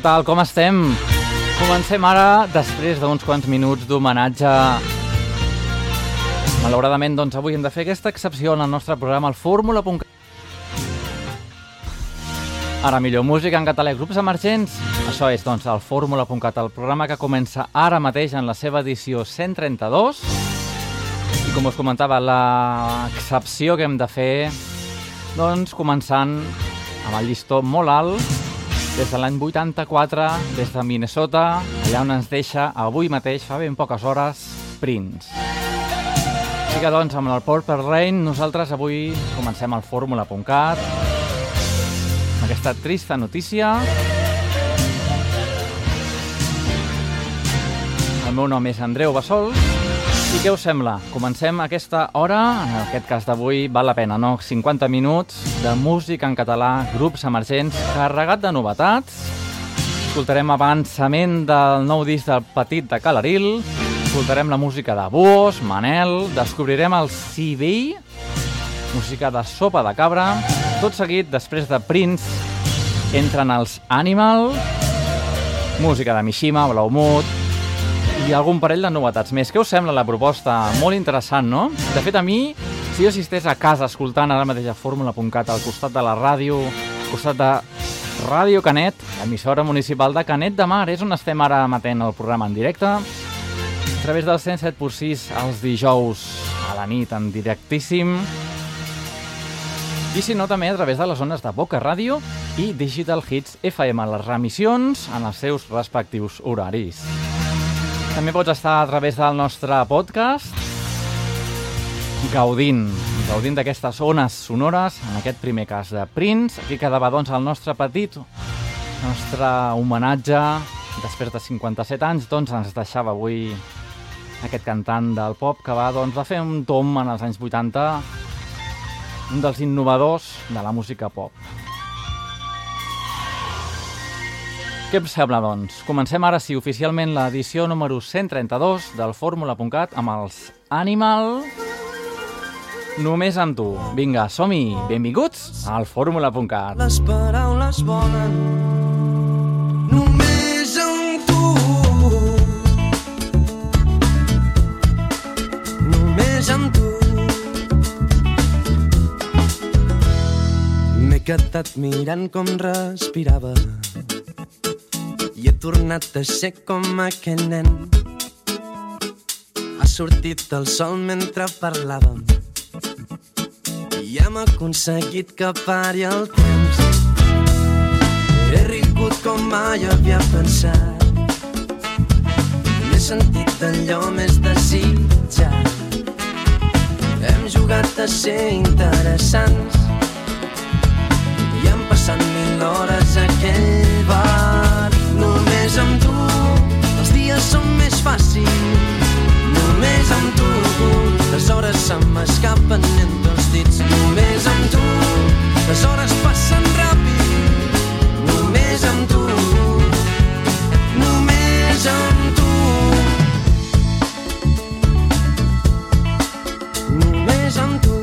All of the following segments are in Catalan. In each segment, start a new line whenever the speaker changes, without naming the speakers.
Tal, com estem? Comencem ara, després d'uns quants minuts d'homenatge. Malauradament, doncs, avui hem de fer aquesta excepció en el nostre programa, el Fórmula.cat. Ara millor música en català i grups emergents. Això és, doncs, el Fórmula.cat, el programa que comença ara mateix en la seva edició 132. I com us comentava, l'excepció que hem de fer, doncs, començant amb el llistó molt alt des de l'any 84, des de Minnesota, allà on ens deixa avui mateix, fa ben poques hores, Prince. Així que, doncs, amb el Purple Rain, nosaltres avui comencem el fórmula.cat amb aquesta trista notícia. El meu nom és Andreu Bassols i què us sembla? Comencem aquesta hora, en aquest cas d'avui val la pena, no? 50 minuts de música en català, grups emergents, carregat de novetats. Escoltarem avançament del nou disc del Petit de Calaril, escoltarem la música de Buos, Manel, descobrirem el Civil, música de Sopa de Cabra, tot seguit, després de Prince, entren els Animal, música de Mishima, Blaumut, i algun parell de novetats més. Què us sembla la proposta? Molt interessant, no? De fet, a mi, si jo estigués a casa escoltant ara mateix a Fórmula.cat al costat de la ràdio, al costat de Ràdio Canet, emissora municipal de Canet de Mar, és on estem ara emetent el programa en directe, a través del 107.6 els dijous a la nit en directíssim, i si no, també a través de les zones de Boca Ràdio i Digital Hits FM, les remissions en els seus respectius horaris. També pots estar a través del nostre podcast gaudint, gaudint d'aquestes ones sonores, en aquest primer cas de Prince. Aquí quedava doncs el nostre petit, nostre homenatge, després de 57 anys, doncs ens deixava avui aquest cantant del pop que va, doncs, va fer un tom en els anys 80, un dels innovadors de la música pop. Què em sembla, doncs? Comencem ara, sí, oficialment l'edició número 132 del Fórmula.cat amb els Animal... Només amb tu. Vinga, som-hi. Benvinguts al Fórmula.cat.
Les paraules volen només amb tu. Només amb tu. M'he quedat mirant com respirava tornat a ser com aquell nen. Ha sortit el sol mentre parlàvem i hem aconseguit que pari el temps. He rigut com mai havia pensat. M'he sentit d'allò més desitjat. Hem jugat a ser interessants i han passat mil hores a aquell bar. Només amb tu els dies són més fàcils. Només amb tu les hores se m'escapen entre els dits. Només amb tu les hores passen ràpid. Només amb tu, només amb tu. Només amb tu.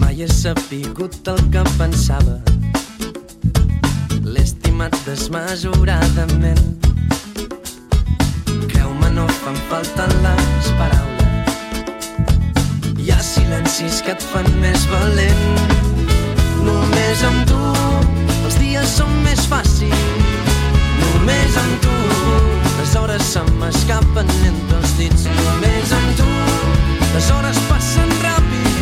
Mai he sapigut el que pensava. Estimat desmesuradament. Creu-me, no fan falta les paraules. Hi ha silencis que et fan més valent. Només amb tu els dies són més fàcils. Només amb tu les hores se m'escapen entre els dits. Només amb tu les hores passen ràpid.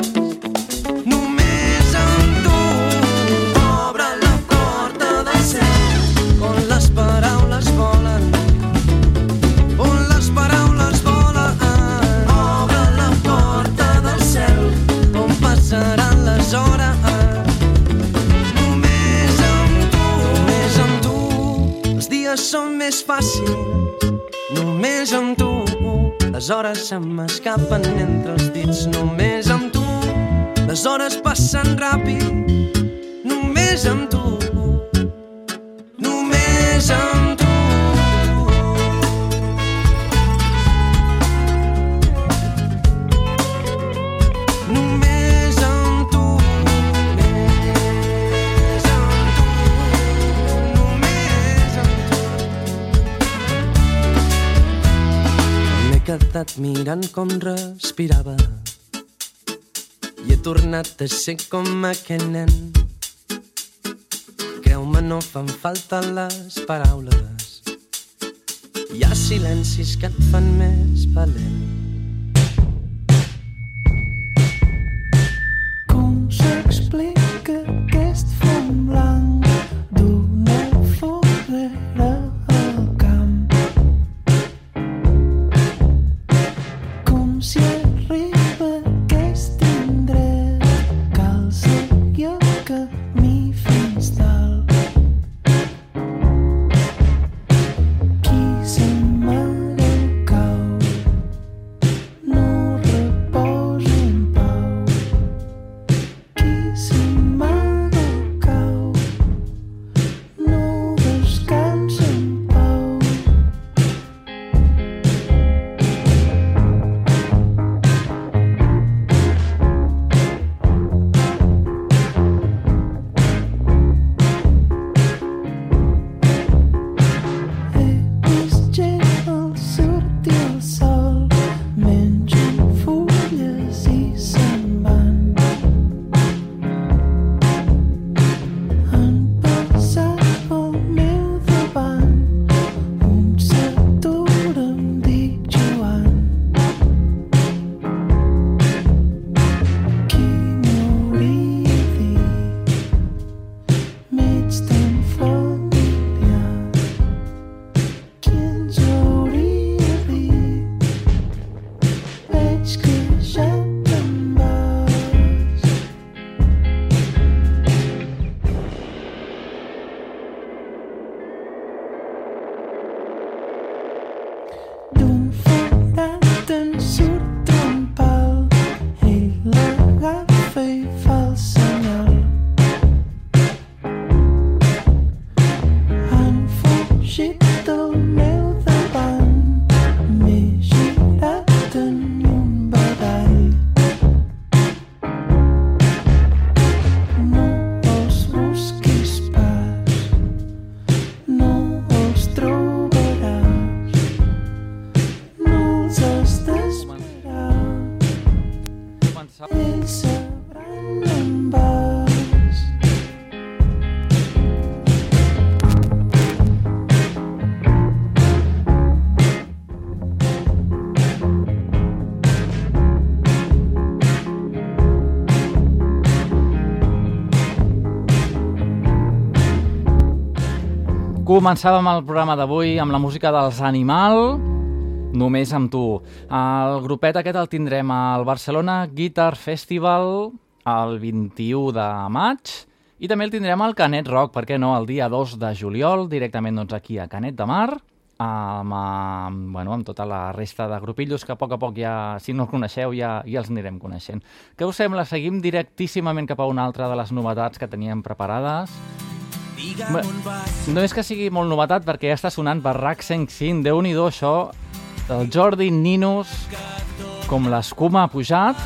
més fàcils. Només amb tu, les hores se m'escapen entre els dits. Només amb tu, les hores passen ràpid. Només amb tu, mirant com respirava. I he tornat a ser com aquell nen. Creu-me, no fan falta les paraules. Hi ha silencis que et fan més valent.
Començàvem el programa d'avui amb la música dels Animal, només amb tu. El grupet aquest el tindrem al Barcelona Guitar Festival el 21 de maig i també el tindrem al Canet Rock, per què no, el dia 2 de juliol, directament doncs, aquí a Canet de Mar, amb, amb, bueno, amb tota la resta de grupillos que a poc a poc ja, si no els coneixeu, ja, ja els anirem coneixent. Què us sembla? Seguim directíssimament cap a una altra de les novetats que teníem preparades. Bé, no és que sigui molt novetat perquè ja està sonant per RAC 105, déu nhi això, el Jordi Ninus, com l'escuma ha pujat,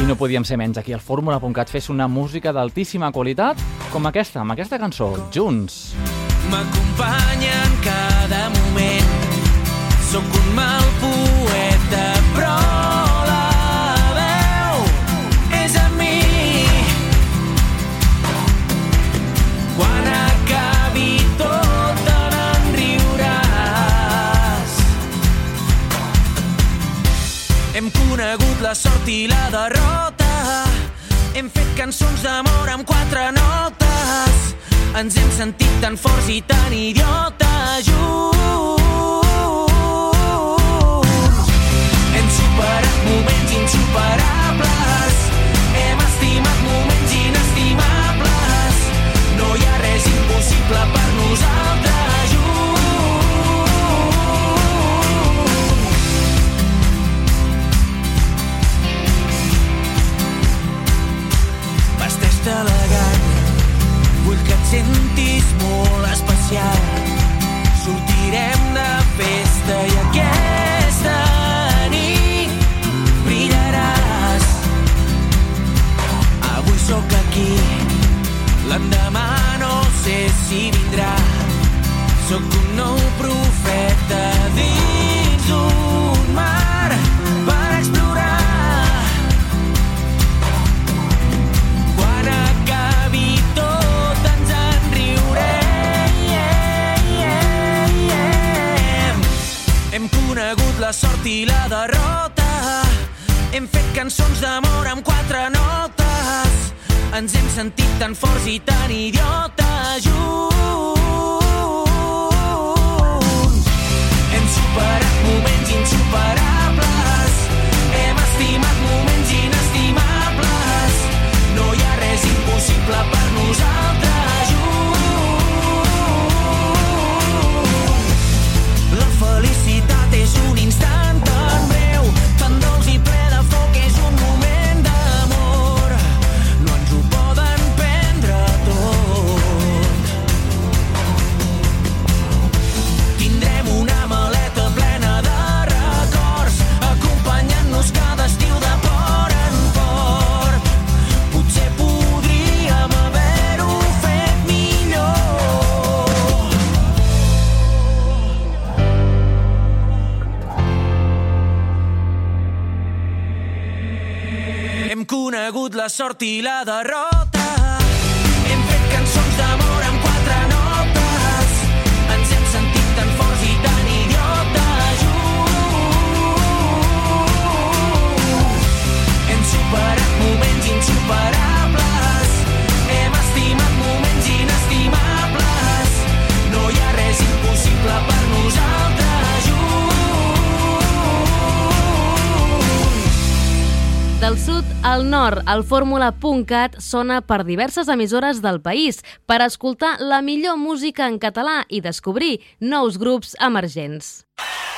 i no podíem ser menys aquí al fórmula.cat fes una música d'altíssima qualitat com aquesta, amb aquesta cançó, Junts.
m'acompanya en cada moment. Conegut la sort i la derrota. Hem fet cançons d'amor amb quatre notes. Ens hem sentit tan forts i tan idiotes junts. Hem superat moments insuperables. Hem estimat moments inestimables. No hi ha res impossible per nosaltres Elegant, vull que et sentis molt especial. Sortirem de festa i aquesta nit brillaràs. Avui sóc aquí, l'endemà no sé si vindrà. Sóc un nou profeta cançons d'amor amb quatre notes. Ens hem sentit tan forts i tan idiotes junts. Hem superat moments insuperables. Hem estimat moments inestimables. No hi ha res impossible per nosaltres conegut la sort i la derrota.
Nord, el fórmula.cat sona per diverses emissores del país per escoltar la millor música en català i descobrir nous grups emergents.
No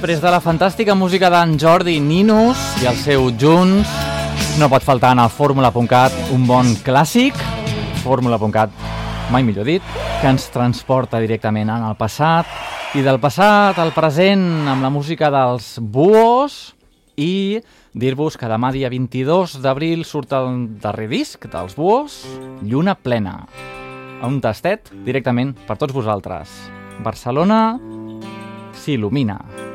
Després de la fantàstica música d'en Jordi Ninus i el seu Junts, no pot faltar en el Fórmula.cat un bon clàssic, Fórmula.cat, mai millor dit, que ens transporta directament en el passat i del passat al present amb la música dels Buos i dir-vos que demà dia 22 d'abril surt el darrer disc dels Buos, Lluna Plena. Un tastet directament per tots vosaltres. Barcelona s'il·lumina.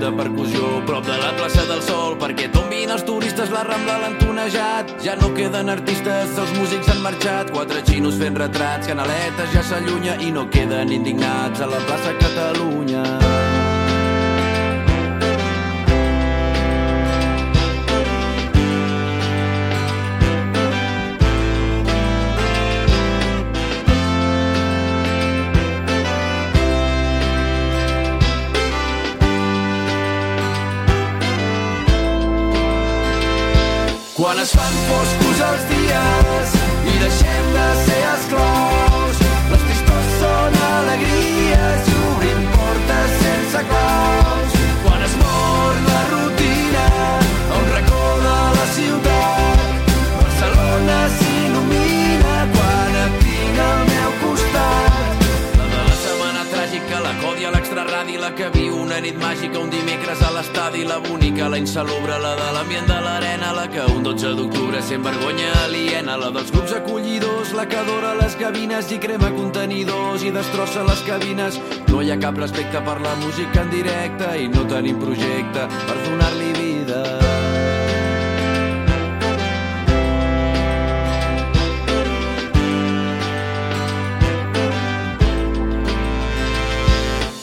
de percussió prop de la plaça del Sol perquè tombin els turistes la Rambla l'han tunejat ja no queden artistes, els músics han marxat. Quatre xinos fent retrats, canaletes ja s'allunya i no queden indignats a la plaça Catalunya Es fan foscos els dies i deixem de ser esclaus, les tristors són alegries i obrim portes sense claus. Quan es mor la rutina a un racó de la ciutat, Barcelona s'il·lumina quan et tinc al meu costat. La de la setmana tràgica, la còdia, l'extraradi, la que viu una nit màgica, un dimecres a l'estadi, la bonica, la insalubre, la de l'ambient de l'arena, la que un 12 d'octubre sent vergonya aliena, la dels grups acollidors, la que adora les gavines i crema contenidors i destrossa les cabines. No hi ha cap respecte per la música en directe i no tenim projecte per donar-li vida.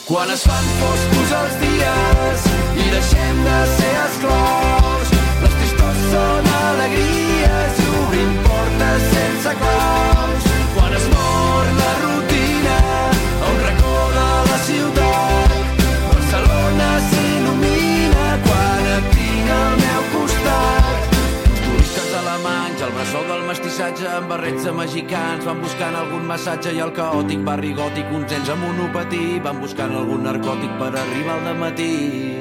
Quan es fan foscos els dies deixem de ser esclaus, les tristors són alegries i obrim portes sense claus. Quan es mor la rutina a un racó de la ciutat, Barcelona s'il·lumina quan et tinc al meu costat. Turistes alemanys, el bressol del mestissatge amb barrets de mexicans van buscant algun massatge i el caòtic barri gòtic, uns nens amb monopatí van buscant algun narcòtic per arribar al matí.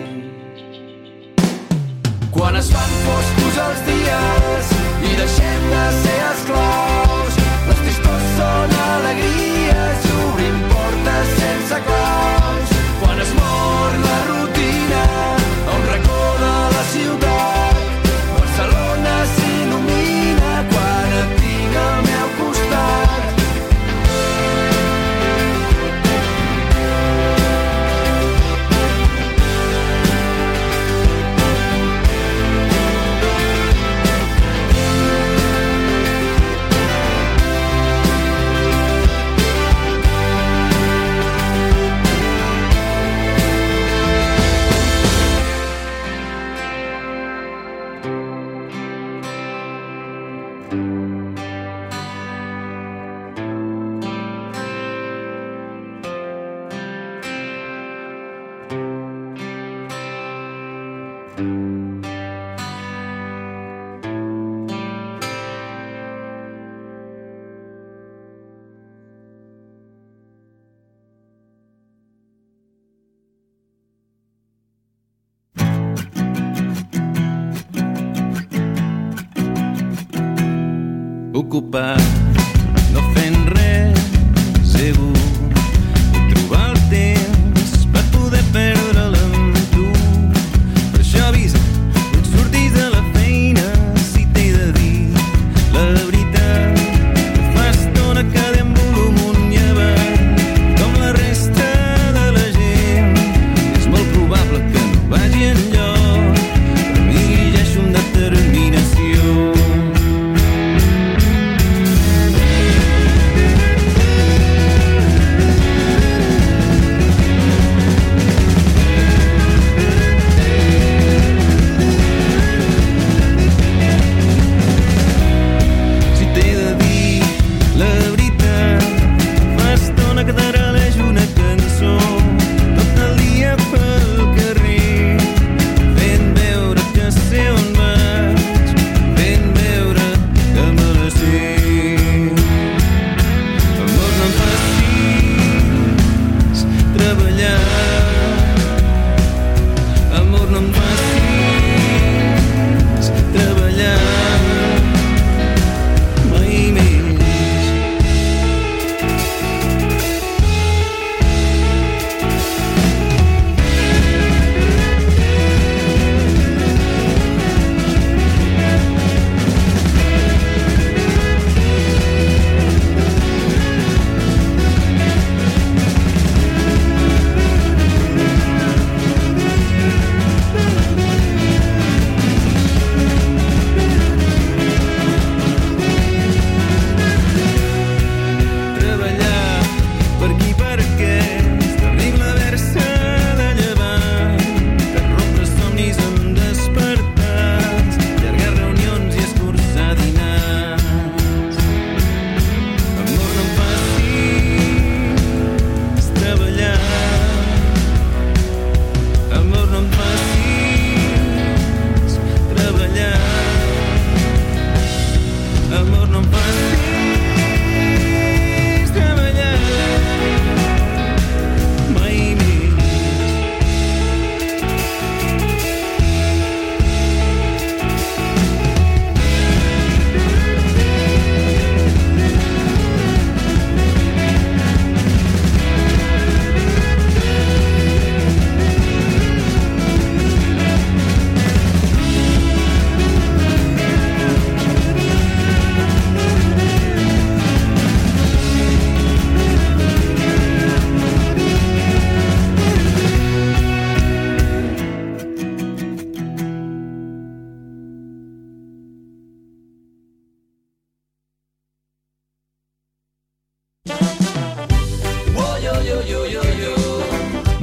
Quan es fan foscos els dies i deixem de ser esclaus, les tristors són alegries i obrim portes sense claus. Quan es mor la rutina a un racó de la ciutat,
preocupar.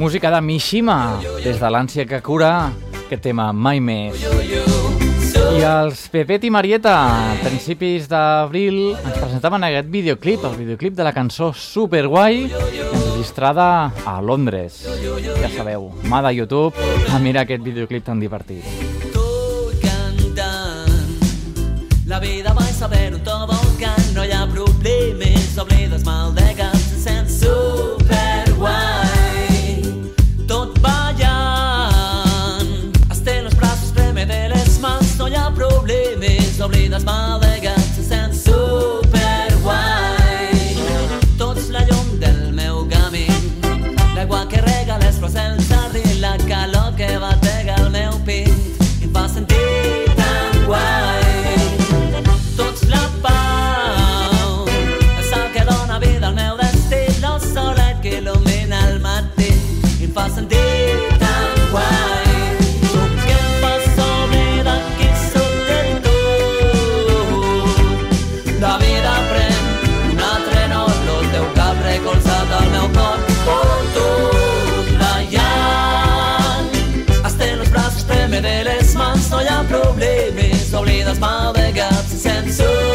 Música de Mishima, des de l'ànsia que cura, que tema mai més. I els Pepet i Marieta, a principis d'abril, ens presentaven aquest videoclip, el videoclip de la cançó Superguai, enregistrada a Londres. Ja sabeu, mà de YouTube a mirar aquest videoclip tan divertit.
La vida va saber-ho tot, que no hi ha problemes, oblides mal de so.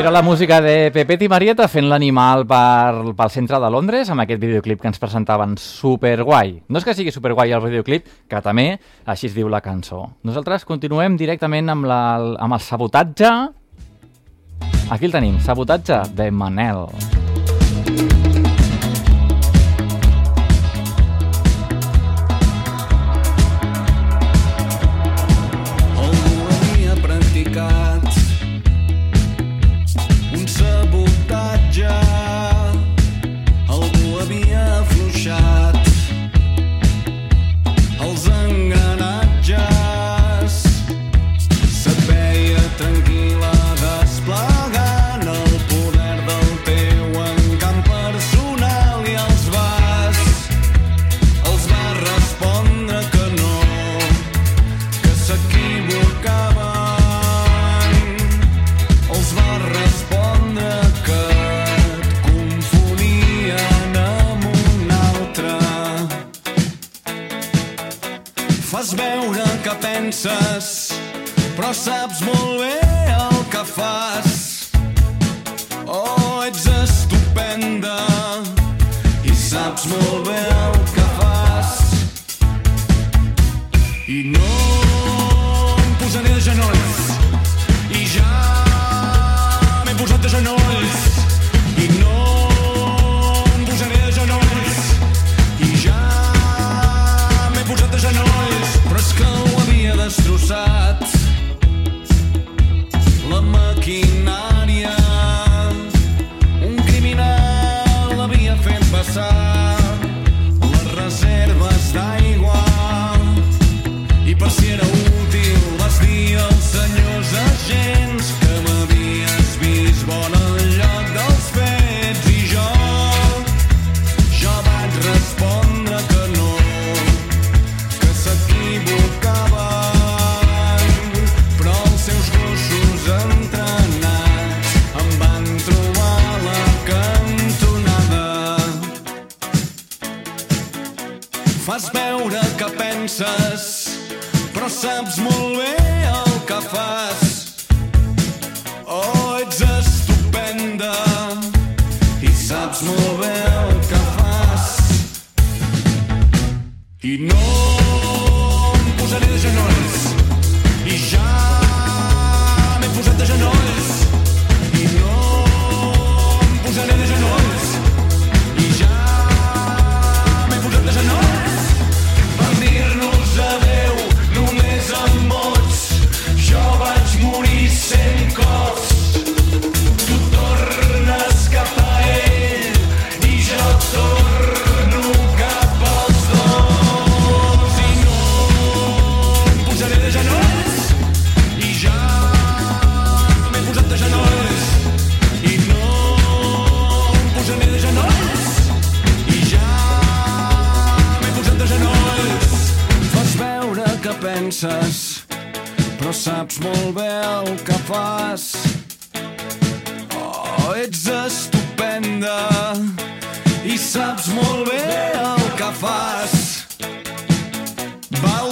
Era la música de Pepet i Marieta fent l'animal per, pel centre de Londres amb aquest videoclip que ens presentaven superguai. No és que sigui superguai el videoclip, que també així es diu la cançó. Nosaltres continuem directament amb, la, amb el sabotatge. Aquí el tenim, sabotatge de Manel.
Manel. penses, però saps molt bé el que fas. Oh, ets estupenda i saps molt bé el que fas. I no em posaré de genolls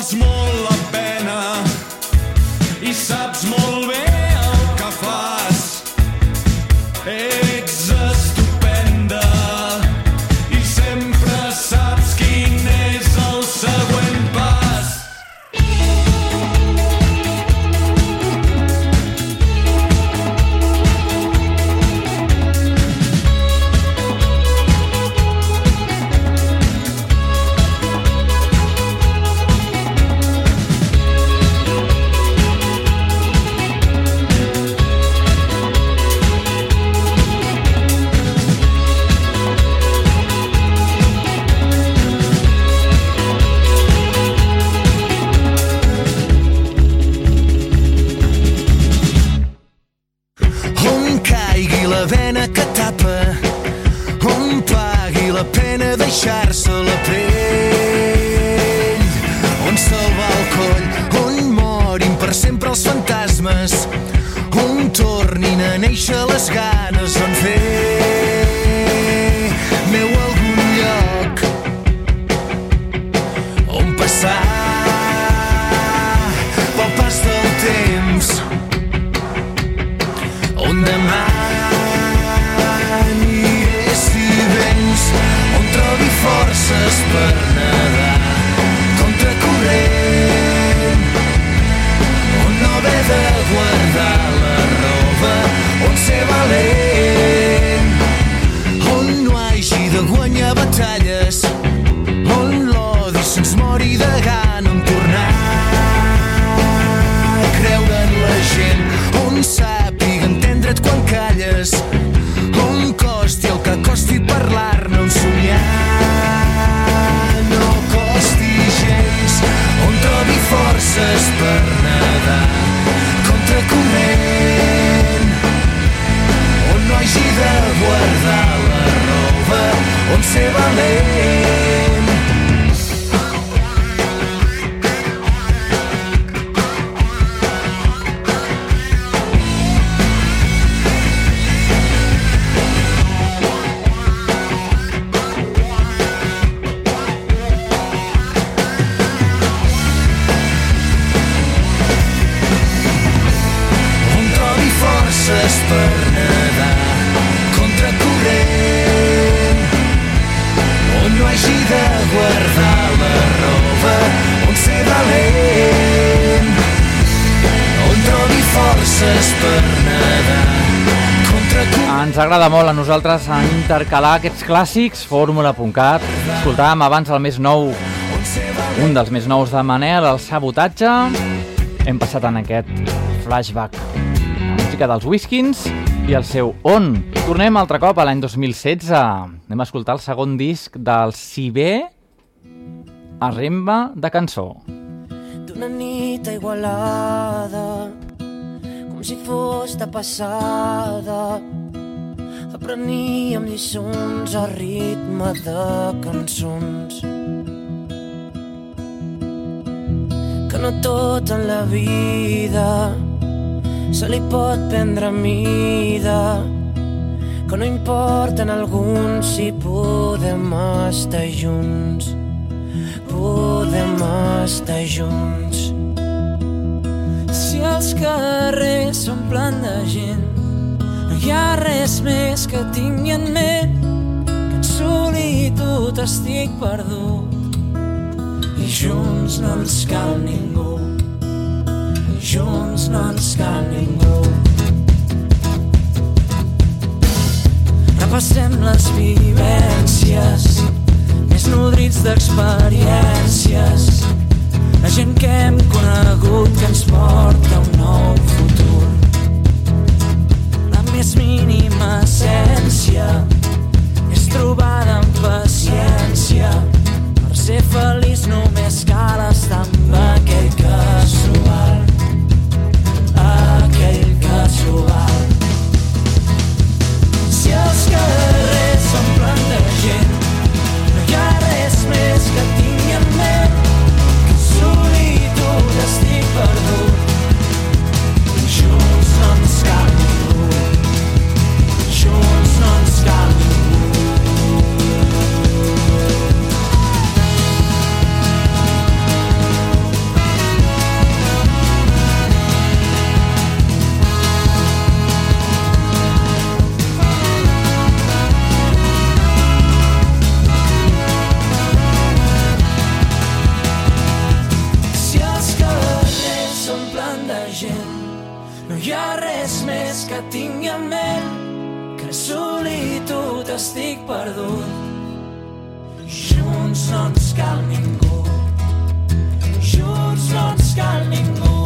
vals molt la pena i saps molt
This. Agrada molt a nosaltres intercalar aquests clàssics, fórmula.cat. Escoltàvem abans el més nou, un dels més nous de Manel, el sabotatge. Hem passat en aquest flashback la música dels Whiskins i el seu On. Tornem altre cop a l'any 2016. Anem a escoltar el segon disc del Si bé Arremba de cançó.
d'una nit a Igualada com si fos de passada apreníem lliçons a ritme de cançons. Que no tot en la vida se li pot prendre mida. Que no importa en alguns si podem estar junts. Podem estar junts.
Si els carrers s'omplen de gent, hi ha res més que tingui en ment que en solitud estic perdut. I junts no ens cal ningú, i junts no ens cal ningú. Repassem les vivències més nodrits d'experiències la gent que hem conegut que ens porta un nou futur més mínima essència és trobada amb paciència. Per ser feliç només cal estar amb aquell que estic perdut. Junts no ens cal ningú, junts no ens cal ningú.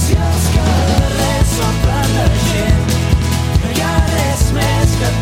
Si els carrers s'omplen de gent, no hi ha res més que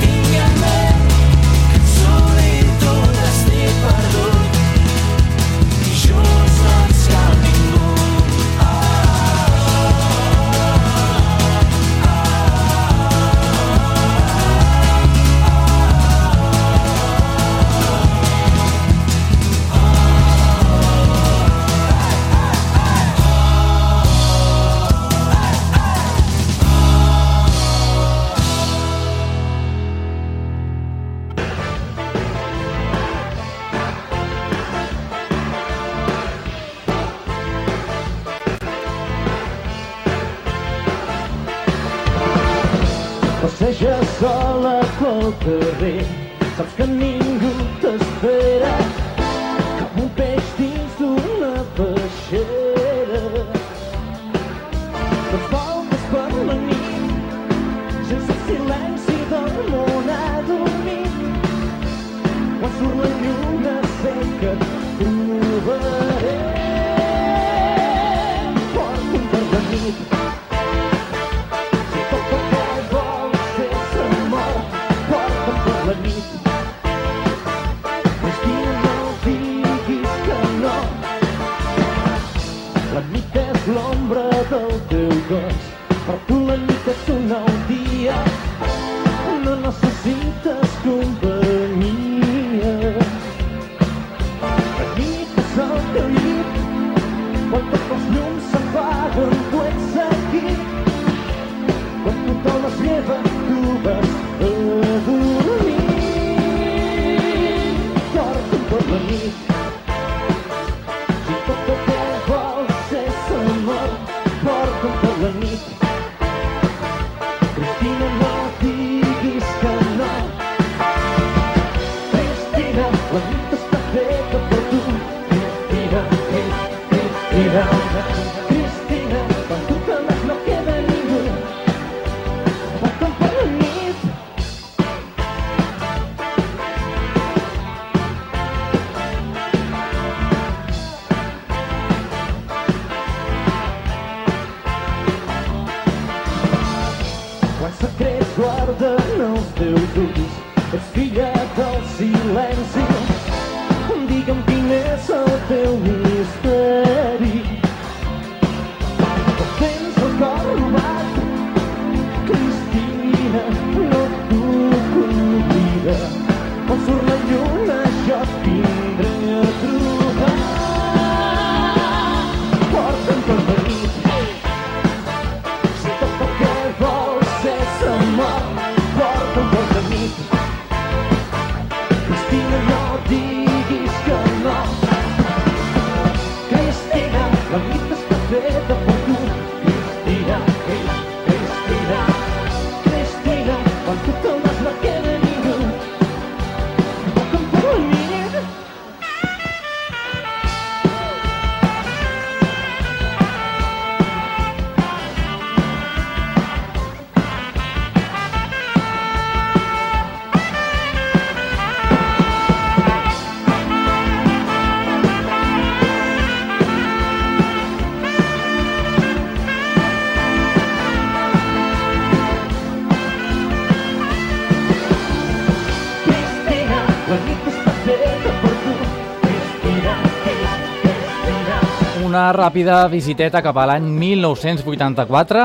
una ràpida visiteta cap a l'any 1984,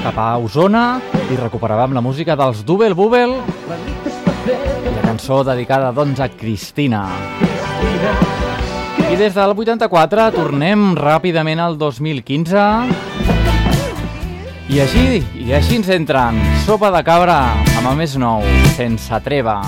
cap a Osona, i recuperàvem la música dels Dubel Bubel,
la
cançó dedicada, doncs, a Cristina. I des del 84 tornem ràpidament al 2015, i així, i així ens entren Sopa de cabra amb a més nou, sense treva.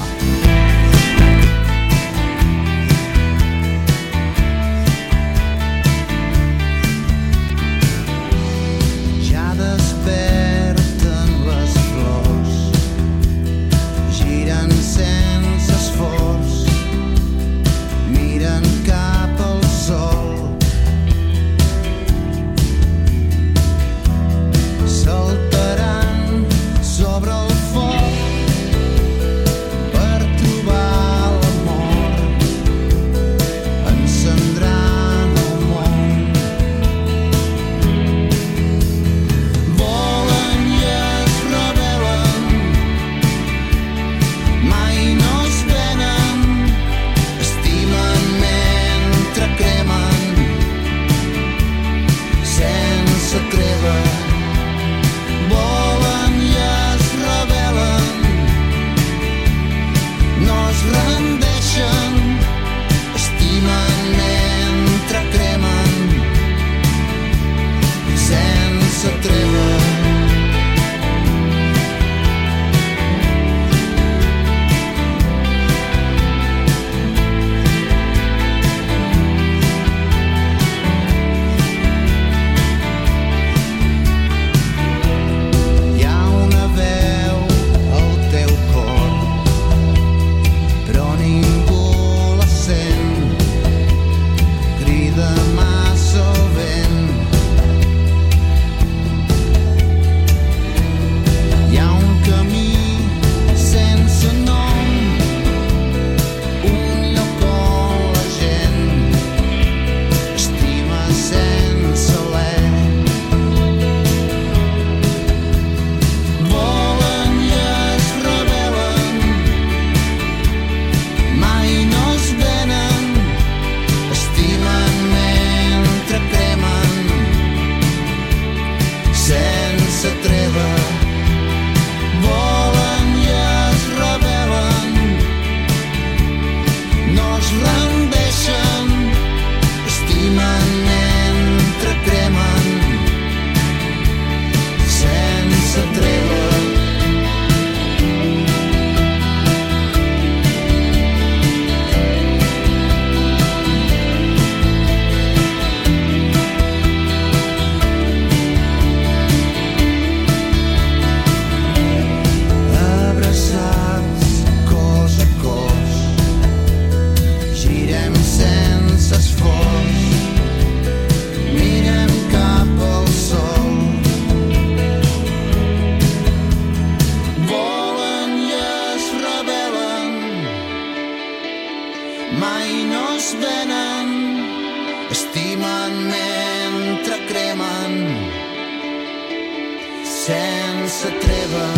Sense treva.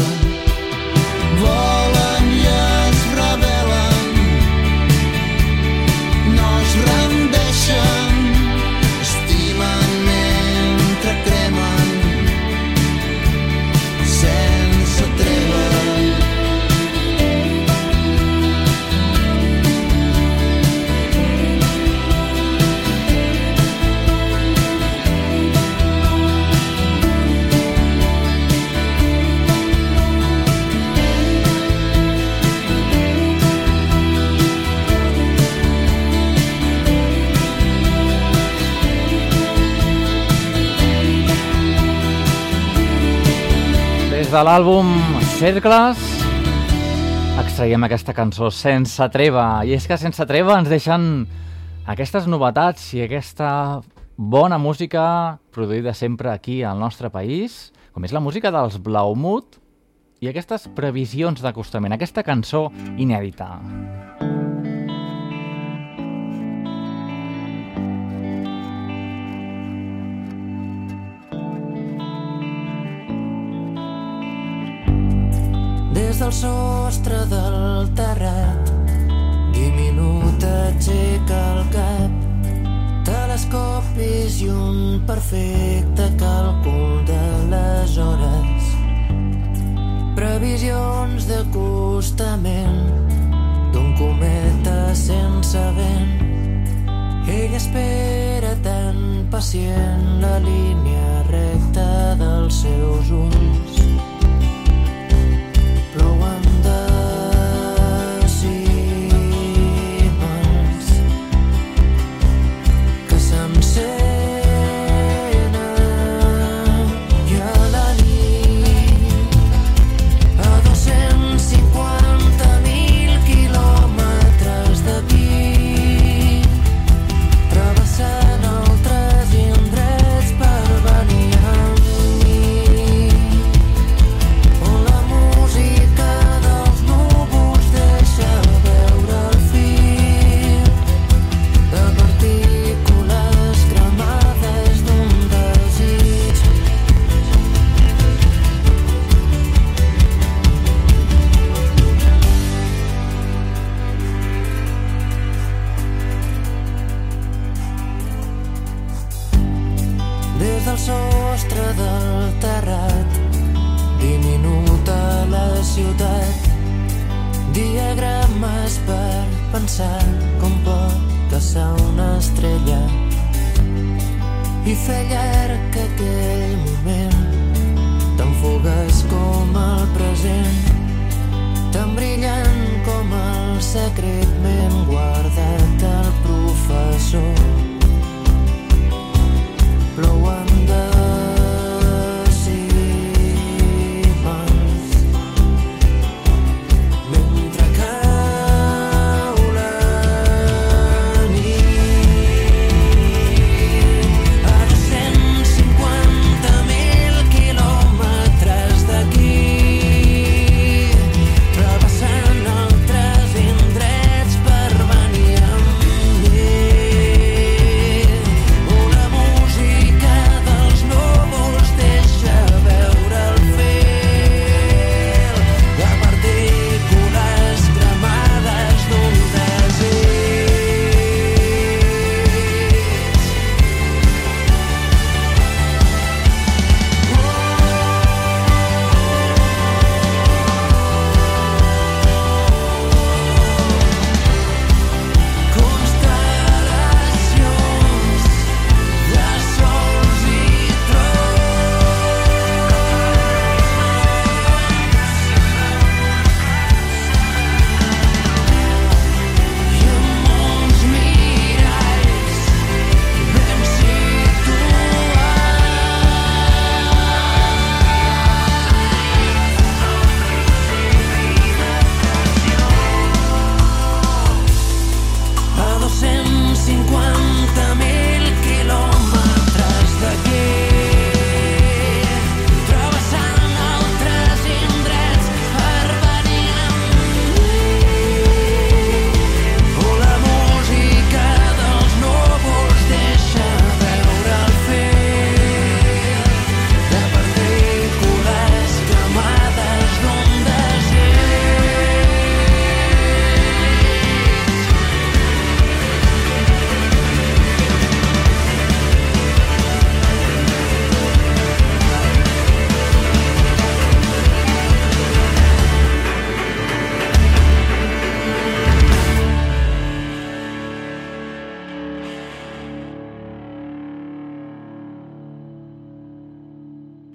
De l'àlbum Cercles extraiem aquesta cançó Sense Treva. I és que sense treva ens deixen aquestes novetats i aquesta bona música produïda sempre aquí al nostre país, com és la música dels Blaumut i aquestes previsions d'acostament, aquesta cançó inèdita.
Des del sostre del terrat, diminut aixeca el cap. Telescopis i un perfecte càlcul de les hores. Previsions d'acostament d'un cometa sense vent. Ell espera tan pacient la línia recta dels seus ulls.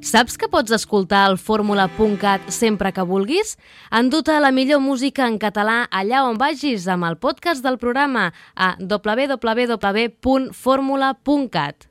Saps que pots escoltar el fórmula.cat sempre que vulguis? Enduta la millor música en català allà on vagis amb el podcast del programa a www.formula.cat.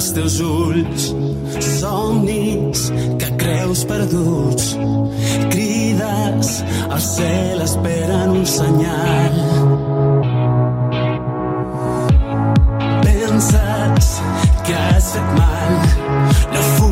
als teus ulls, somnis que creus perduts, crides al cel esperen un senyal. Penses que has fet mal, no fugis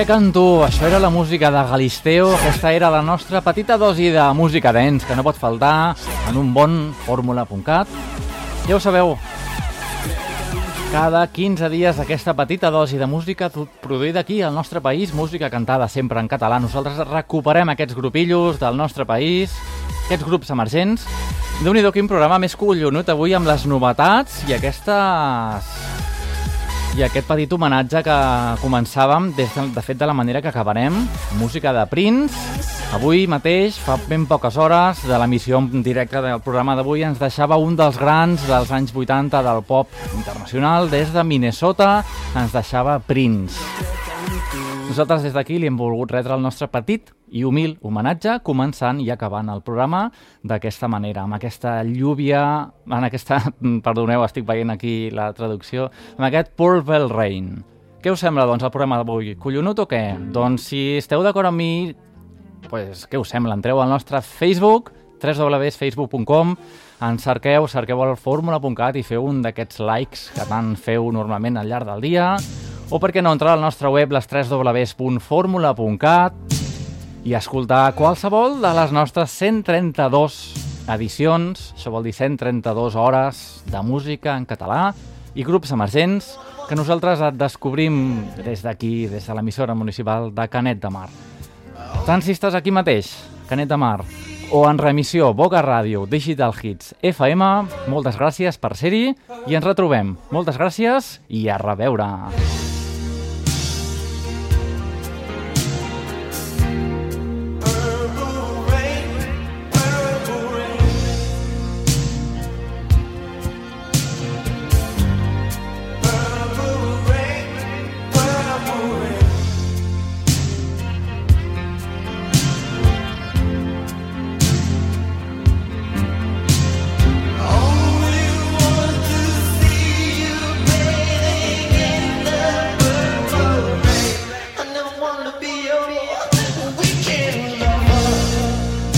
crec en tu,
això era la música de Galisteo, aquesta era la nostra petita dosi de música dents que no pot faltar en un bon fórmula.cat. Ja ho sabeu, cada 15 dies aquesta petita dosi de música produïda aquí al nostre país, música cantada sempre en català. Nosaltres recuperem aquests grupillos del nostre país, aquests grups emergents. déu nhi quin programa més collonut avui amb les novetats i aquestes i aquest petit homenatge que començàvem, des de, de fet, de la manera que acabarem, música de Prince. Avui mateix, fa ben poques hores, de l'emissió en directe del programa d'avui, ens deixava un dels grans dels anys 80 del pop internacional. Des de Minnesota ens deixava Prince. Nosaltres des d'aquí li hem volgut retre el nostre petit i humil homenatge, començant i acabant el programa d'aquesta manera, amb aquesta llúvia, en aquesta, perdoneu, estic veient aquí la traducció, amb aquest Purple Rain. Què us sembla, doncs, el programa d'avui? Collonut o què? Doncs, si esteu d'acord amb mi, pues, què us sembla? Entreu al nostre Facebook, www.facebook.com, ens cerqueu, cerqueu el fórmula.cat i feu un d'aquests likes que tant feu normalment al llarg del dia, o per què no entrar al nostre web, les www.formula.cat, i escoltar qualsevol de les nostres 132 edicions, això vol dir 132 hores de música en català i grups emergents que nosaltres et descobrim des d'aquí, des de l'emissora municipal de Canet de Mar. Tant si estàs aquí mateix, Canet de Mar, o en remissió Boca Ràdio Digital Hits FM, moltes gràcies per ser-hi i ens retrobem. Moltes gràcies i a reveure.